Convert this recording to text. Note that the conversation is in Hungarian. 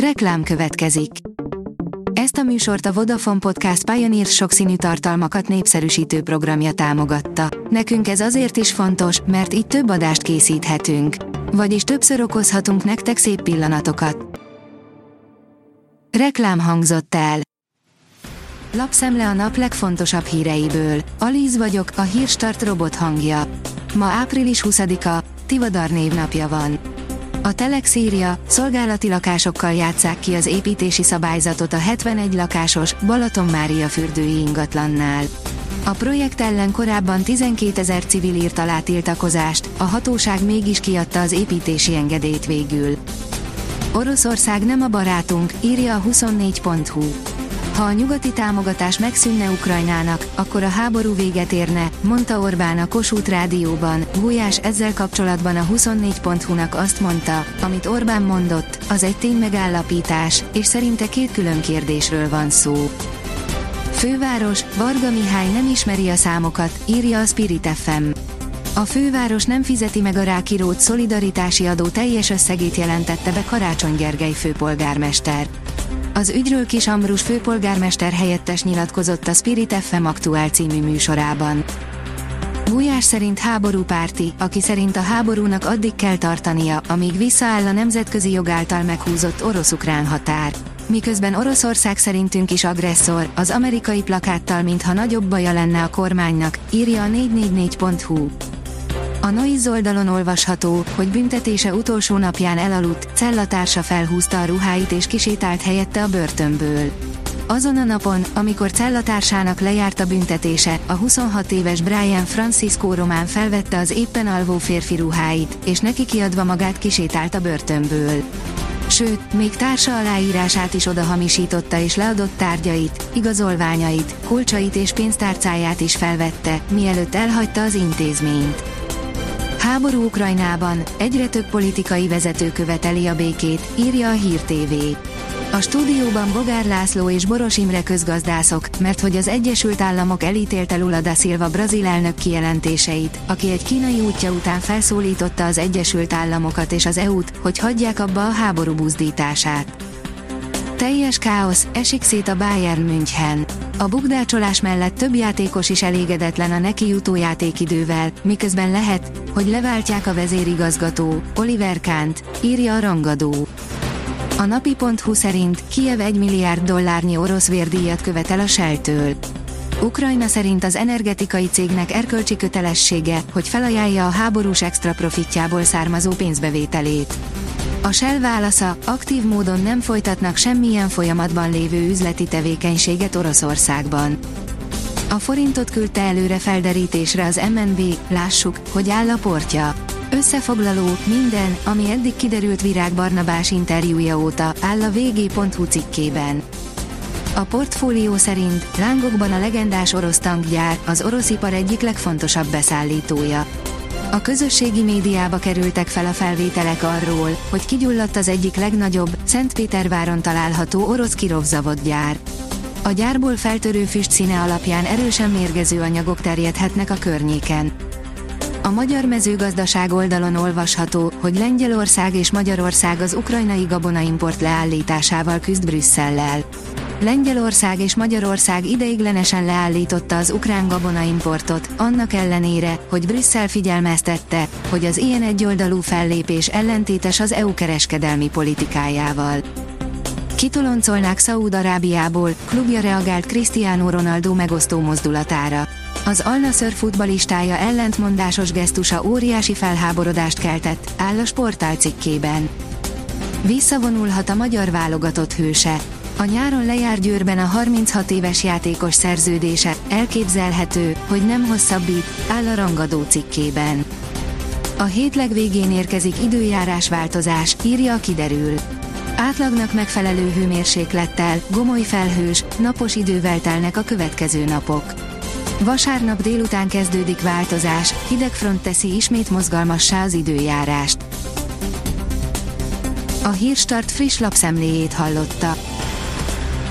Reklám következik. Ezt a műsort a Vodafone Podcast Pioneer sokszínű tartalmakat népszerűsítő programja támogatta. Nekünk ez azért is fontos, mert így több adást készíthetünk. Vagyis többször okozhatunk nektek szép pillanatokat. Reklám hangzott el. Lapszemle a nap legfontosabb híreiből. Alíz vagyok, a hírstart robot hangja. Ma április 20-a, Tivadar névnapja van. A Telex írja, szolgálati lakásokkal játszák ki az építési szabályzatot a 71 lakásos Balaton Mária fürdői ingatlannál. A projekt ellen korábban 12 ezer civil írt alá tiltakozást, a hatóság mégis kiadta az építési engedélyt végül. Oroszország nem a barátunk, írja a 24.hu. Ha a nyugati támogatás megszűnne Ukrajnának, akkor a háború véget érne, mondta Orbán a Kossuth rádióban. Gulyás ezzel kapcsolatban a 24.hu-nak azt mondta, amit Orbán mondott, az egy megállapítás, és szerinte két külön kérdésről van szó. Főváros, Varga Mihály nem ismeri a számokat, írja a Spirit FM. A főváros nem fizeti meg a rákirót szolidaritási adó teljes összegét jelentette be Karácsony Gergely főpolgármester. Az ügyről Kis Ambrus főpolgármester helyettes nyilatkozott a Spirit FM aktuál című műsorában. Gulyás szerint háború párti, aki szerint a háborúnak addig kell tartania, amíg visszaáll a nemzetközi jog által meghúzott orosz-ukrán határ. Miközben Oroszország szerintünk is agresszor, az amerikai plakáttal mintha nagyobb baja lenne a kormánynak, írja a 444.hu. A Noiz oldalon olvasható, hogy büntetése utolsó napján elaludt, cellatársa felhúzta a ruháit és kisétált helyette a börtönből. Azon a napon, amikor cellatársának lejárt a büntetése, a 26 éves Brian Francisco Román felvette az éppen alvó férfi ruháit, és neki kiadva magát kisétált a börtönből. Sőt, még társa aláírását is odahamisította és leadott tárgyait, igazolványait, kulcsait és pénztárcáját is felvette, mielőtt elhagyta az intézményt. Háború Ukrajnában, egyre több politikai vezető követeli a békét, írja a Hír TV. A stúdióban Bogár László és Boros Imre közgazdászok, mert hogy az Egyesült Államok elítélte Lula da Silva brazil elnök kijelentéseit, aki egy kínai útja után felszólította az Egyesült Államokat és az EU-t, hogy hagyják abba a háború buzdítását. Teljes káosz, esik szét a Bayern München. A bukdácsolás mellett több játékos is elégedetlen a neki jutó játékidővel, miközben lehet, hogy leváltják a vezérigazgató, Oliver Kant, írja a rangadó. A napi.hu szerint Kiev 1 milliárd dollárnyi orosz vérdíjat követel a Shell-től. Ukrajna szerint az energetikai cégnek erkölcsi kötelessége, hogy felajánlja a háborús extra profitjából származó pénzbevételét. A Shell válasza, aktív módon nem folytatnak semmilyen folyamatban lévő üzleti tevékenységet Oroszországban. A forintot küldte előre felderítésre az MNB, lássuk, hogy áll a portja. Összefoglaló, minden, ami eddig kiderült Virág Barnabás interjúja óta, áll a vg.hu cikkében. A portfólió szerint lángokban a legendás orosz tankgyár, az orosz ipar egyik legfontosabb beszállítója. A közösségi médiába kerültek fel a felvételek arról, hogy kigyulladt az egyik legnagyobb, Szentpéterváron található orosz kirovzavod gyár. A gyárból feltörő füst színe alapján erősen mérgező anyagok terjedhetnek a környéken. A magyar mezőgazdaság oldalon olvasható, hogy Lengyelország és Magyarország az ukrajnai gabonaimport leállításával küzd Brüsszellel. Lengyelország és Magyarország ideiglenesen leállította az ukrán gabonaimportot, annak ellenére, hogy Brüsszel figyelmeztette, hogy az ilyen egyoldalú fellépés ellentétes az EU kereskedelmi politikájával. Kitoloncolnák Szaúd-Arábiából, klubja reagált Cristiano Ronaldo megosztó mozdulatára. Az Al futbalistája ellentmondásos gesztusa óriási felháborodást keltett, áll a sportál cikkében. Visszavonulhat a magyar válogatott hőse. A nyáron lejár Győrben a 36 éves játékos szerződése, elképzelhető, hogy nem hosszabbít, áll a rangadó cikkében. A hét legvégén érkezik időjárás változás, írja a kiderül. Átlagnak megfelelő hőmérséklettel, gomoly felhős, napos idővel telnek a következő napok. Vasárnap délután kezdődik változás, hidegfront teszi ismét mozgalmassá az időjárást. A Hírstart friss lapszemléjét hallotta.